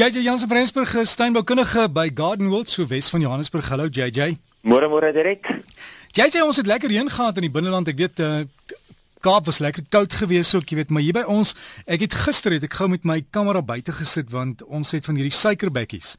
JJ Jansen van Rensburg, steinboukundige by Garden World so Wes van Johannesburg. Hallo JJ. Môre môre direk. JJ, ons het lekker reën gehad in die binneland. Ek weet uh Kaap was lekker koud geweest ook, jy weet, maar hier by ons, ek het gister het ek gou met my kamera buite gesit want ons het van hierdie suikerbekkies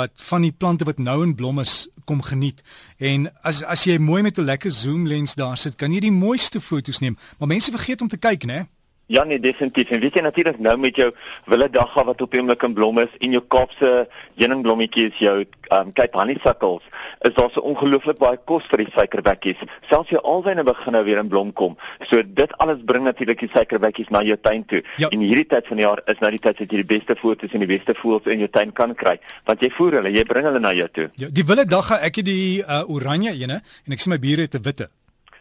wat van die plante wat nou in blom is kom geniet. En as as jy mooi met 'n lekker zoom lens daar sit, kan jy die mooiste foto's neem. Maar mense vergeet om te kyk, né? Ja nee, definitief. En weet jy natuurlik nou met jou wille dagga wat op die oomblik in blom is en jou Kaapse heuningblommetjies, jou um Cape honeysuckles, is daar so ongelooflik baie kos vir die suikerbekkies. Selfs jou alwyne begin nou weer in blom kom. So dit alles bring natuurlik die suikerbekkies na jou tuin toe. Ja. En hierdie tyd van die jaar is nou die tyd dat jy die beste foto's en die beste voëls in jou tuin kan kry, want jy voer hulle, jy bring hulle na jou toe. Ja, die wille dagga, ek het die uh, oranje ene en ek sien my bure het 'n witte.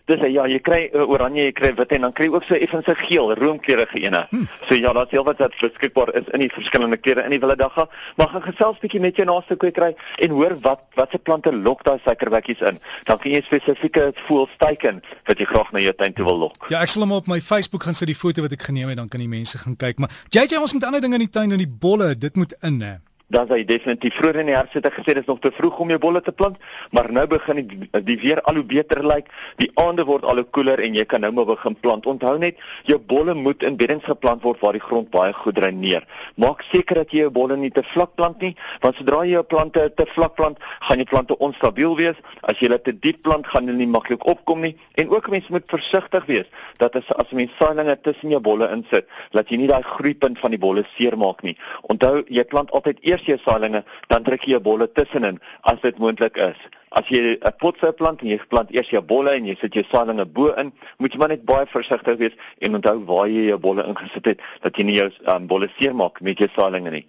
Dis ja, jy kry uh, oranje, jy kry wit en dan kry jy ook so effens 'n geel, roomkleurige ene. Hm. So ja, daar's heelwat wat beskikbaar is in die verskillende kleure in die wilde dagga. Maar gaan gesels bietjie met jou naaste kwekery en hoor wat watse plante lok daai suikerbekkies in. Dan kan jy spesifieke voels teiken wat jy graag na jou tuin toe wil lok. Ja, ek sal hom op my Facebook gaan sit die foto wat ek geneem het, dan kan die mense gaan kyk. Maar JJ, ons moet ander dinge in die tuin doen, die bolle, dit moet in hè dan sal jy definitief vroeër in die herfs het gesê dis nog te vroeg om jou bolle te plant, maar nou begin die, die weer al hoe beter lyk. Die aande word al hoe koeler en jy kan nou maar begin plant. Onthou net, jou bolle moet in beddings geplant word waar die grond baie goed dreineer. Maak seker dat jy jou bolle nie te vlak plant nie, want sodra jy jou plante te vlak plant, gaan jou plante onstabiel wees. As jy hulle te diep plant, gaan hulle nie maklik opkom nie. En ook mense moet versigtig wees dat as as mens saailinge tussen jou bolle insit, dat jy nie daai groeipunt van die bolle seermaak nie. Onthou, jy plant altyd eers jou saailinge, dan druk jy jou bolle tussenin as dit moontlik is. As jy 'n potsou plant en jy plant eers jou bolle en jy sit jou saailinge bo in, moet jy maar net baie versigtig wees en onthou waar jy jou bolle ingesit het, dat jy nie jou um, bolle seermaak met jou saailinge nie.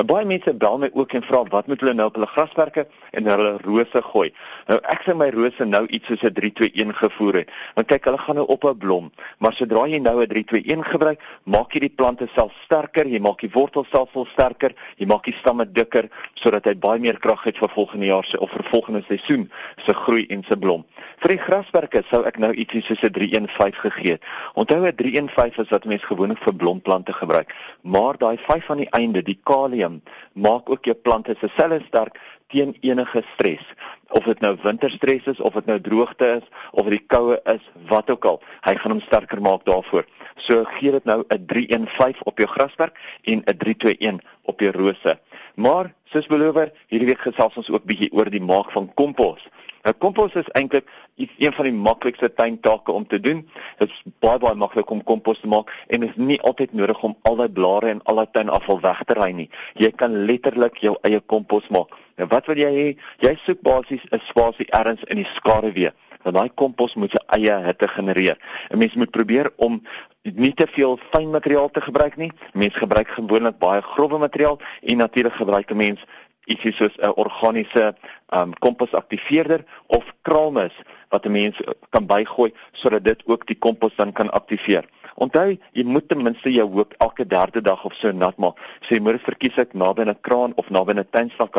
Baie mense bel my ook en vra wat moet hulle nou op hulle grasperke en hulle rose gooi. Nou ek sê my rose nou iets soos 'n 321 gevoer het. Want kyk, hulle gaan nou op 'n blom, maar sodra jy nou 'n 321 gebruik, maak jy die plante self sterker, jy maak die wortelstelsel sterker, jy maak die stamme dikker sodat hy baie meer krag het vir volgende jaar se of vir volgende seisoen se groei en se blom. Vir die grasperke sou ek nou ietsie soos 'n 315 gegee het. Onthou 'n 315 is wat mense gewoonlik vir blomplante gebruik, maar daai 5 aan die einde, die kalium um, maak ook jou plante se selle sterk teen enige stres. Of dit nou winterstres is of dit nou droogte is of dit koue is, wat ook al, hy gaan hom sterker maak daarvoor. So gee dit nou 'n 315 op jou grasperk en 'n 321 op jou rose. Maar soos beloof, hierdie week gesels ons ook bietjie oor die maak van kompos. Nou kompos is eintlik iets een van die maklikste tuintake om te doen. Dit is baie baie maklik om kompos te maak en is nie altyd nodig om al daai blare en al daai tuinafval weg te ry nie. Jy kan letterlik jou eie kompos maak. Nou wat wil jy hê? Jy soek basies 'n spasie ergens in die skaduwee. Want daai kompos moet sy eie hitte genereer. 'n Mens moet probeer om nie te veel fyn materiaal te gebruik nie. Mense gebruik gewoonlik baie grouwe materiaal en natuurlik gebruik 'n mens ietsie soos 'n organiese um komposaktiveerder of kraalmis wat 'n mens kan bygooi sodat dit ook die kompos dan kan aktiveer. Onthou, jy moet ten minste jou hoop elke derde dag of so nat maak. So jy moet dit verkies ek naby 'n kraan of naby 'n tuinslang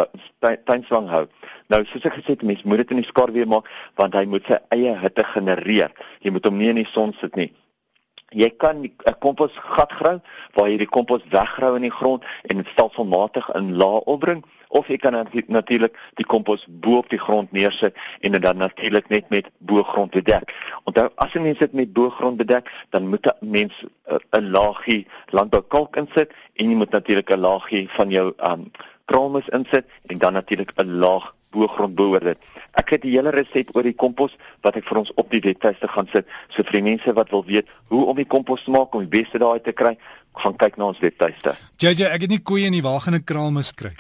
tuinslang hou. Nou, soos ek gesê het, mens moet dit in die skaduwee maak want hy moet sy eie hitte genereer. Jy moet hom nie in die son sit nie. Jy kan 'n kompos gat grou waar jy die kompos weggrou in die grond en dit stelselmatig in lae opbring of jy kan natuurlik die kompos bo op die grond neersit en dit dan natuurlik net met bo-grond bedek. Onthou as 'n mens dit met bo-grond bedek, dan moet 'n mens eh, 'n laagie landboukalk insit en jy moet natuurlik 'n laagie van jou um kraalmis insit en dan natuurlik 'n laag bo-grond behoort dit. Ek het die hele resep oor die kompos wat ek vir ons op die webtuiste gaan sit. So vir die mense wat wil weet hoe om die kompos te maak om die beste daai te kry, gaan kyk na ons webtuiste. JJ, ek het nie koeie in die wa gaan 'n kraalmis kry.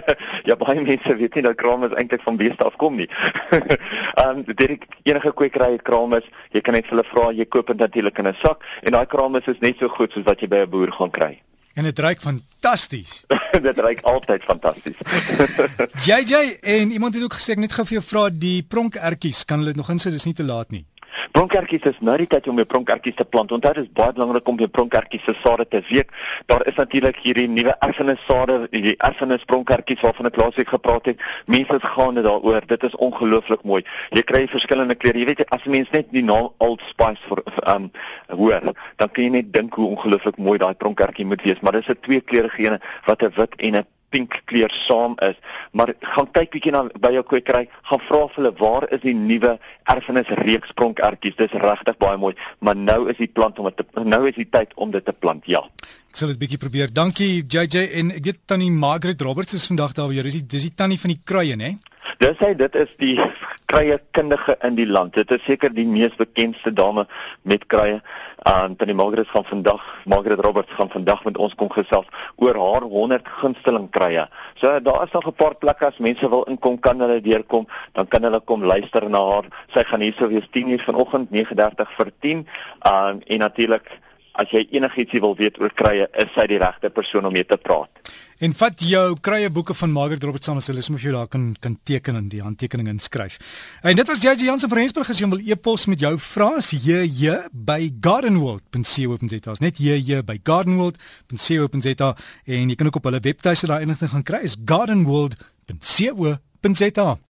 ja baie mense weet nie dat kraamis eintlik van beeste afkom nie. Ehm um, dit enige kwekery het kraamis, jy kan net hulle vra, jy koop dit natuurlik in 'n sak en daai kraamis is net so goed soos wat jy by 'n boer gaan kry. En dit ruik fantasties. dit ruik altyd fantasties. JJ en iemand het ook gesê ek net gou vir jou vra die pronkertjies, kan hulle nog insit, dis nie te laat nie. Pronkertjies is nou die tyd om jou pronkertjies te plant. Onthou dit is baie belangrik om jou pronkertjies se sade te week. Daar is natuurlik hierdie nuwe erfenis sade, die erfenis pronkertjies waarvan ek laasweek gepraat het. Mense is gaande daaroor. Dit is ongelooflik mooi. Jy kry verskillende kleure. Jy weet as mens net die naam Old Spice vir um hoor, dan kan jy net dink hoe ongelooflik mooi daai pronkertjie moet wees, maar dis 'n twee kleurige ene wat 'n wit en 'n pink kleur saam is. Maar gaan kyk bietjie na by jou kwekery, gaan vra vir hulle waar is die nuwe erfenis reekspronkertjies. Dis regtig baie mooi, maar nou is die plant om dit nou is die tyd om dit te plant. Ja. Ek sal dit bietjie probeer. Dankie JJ en ek weet tannie Margaret Roberts is vandag daar by jou. Dis die dis die tannie van die kruie, hè? Dis hy, dit is die kruie kundige in die land. Dit is seker die mees bekendste dame met kruie. En tannie Margaret gaan vandag, Margaret Roberts gaan vandag met ons kom gesels oor haar 100 gunsteling kruie. So daar is nog 'n paar plekke as mense wil inkom, kan hulle deurkom, dan kan hulle kom luister na haar. Sy gaan hier sou wees 10:00 vanoggend 9:30 vir 10. Um, en natuurlik as jy enigiets wil weet oor kruie, is sy die regte persoon om mee te praat. En vat jou kruie boeke van Margaret Roberts aan as hulle sommer vir jou daar kan kan teken en die handtekening inskryf. En dit was JJ Jansen van Rensburg as jy wil e-pos met jou vrae as jy by gardenworld.co.za. Net jy by gardenworld.co.za en jy kan ook op hulle webtuiste daai inligting gaan kry is gardenworld.co.za.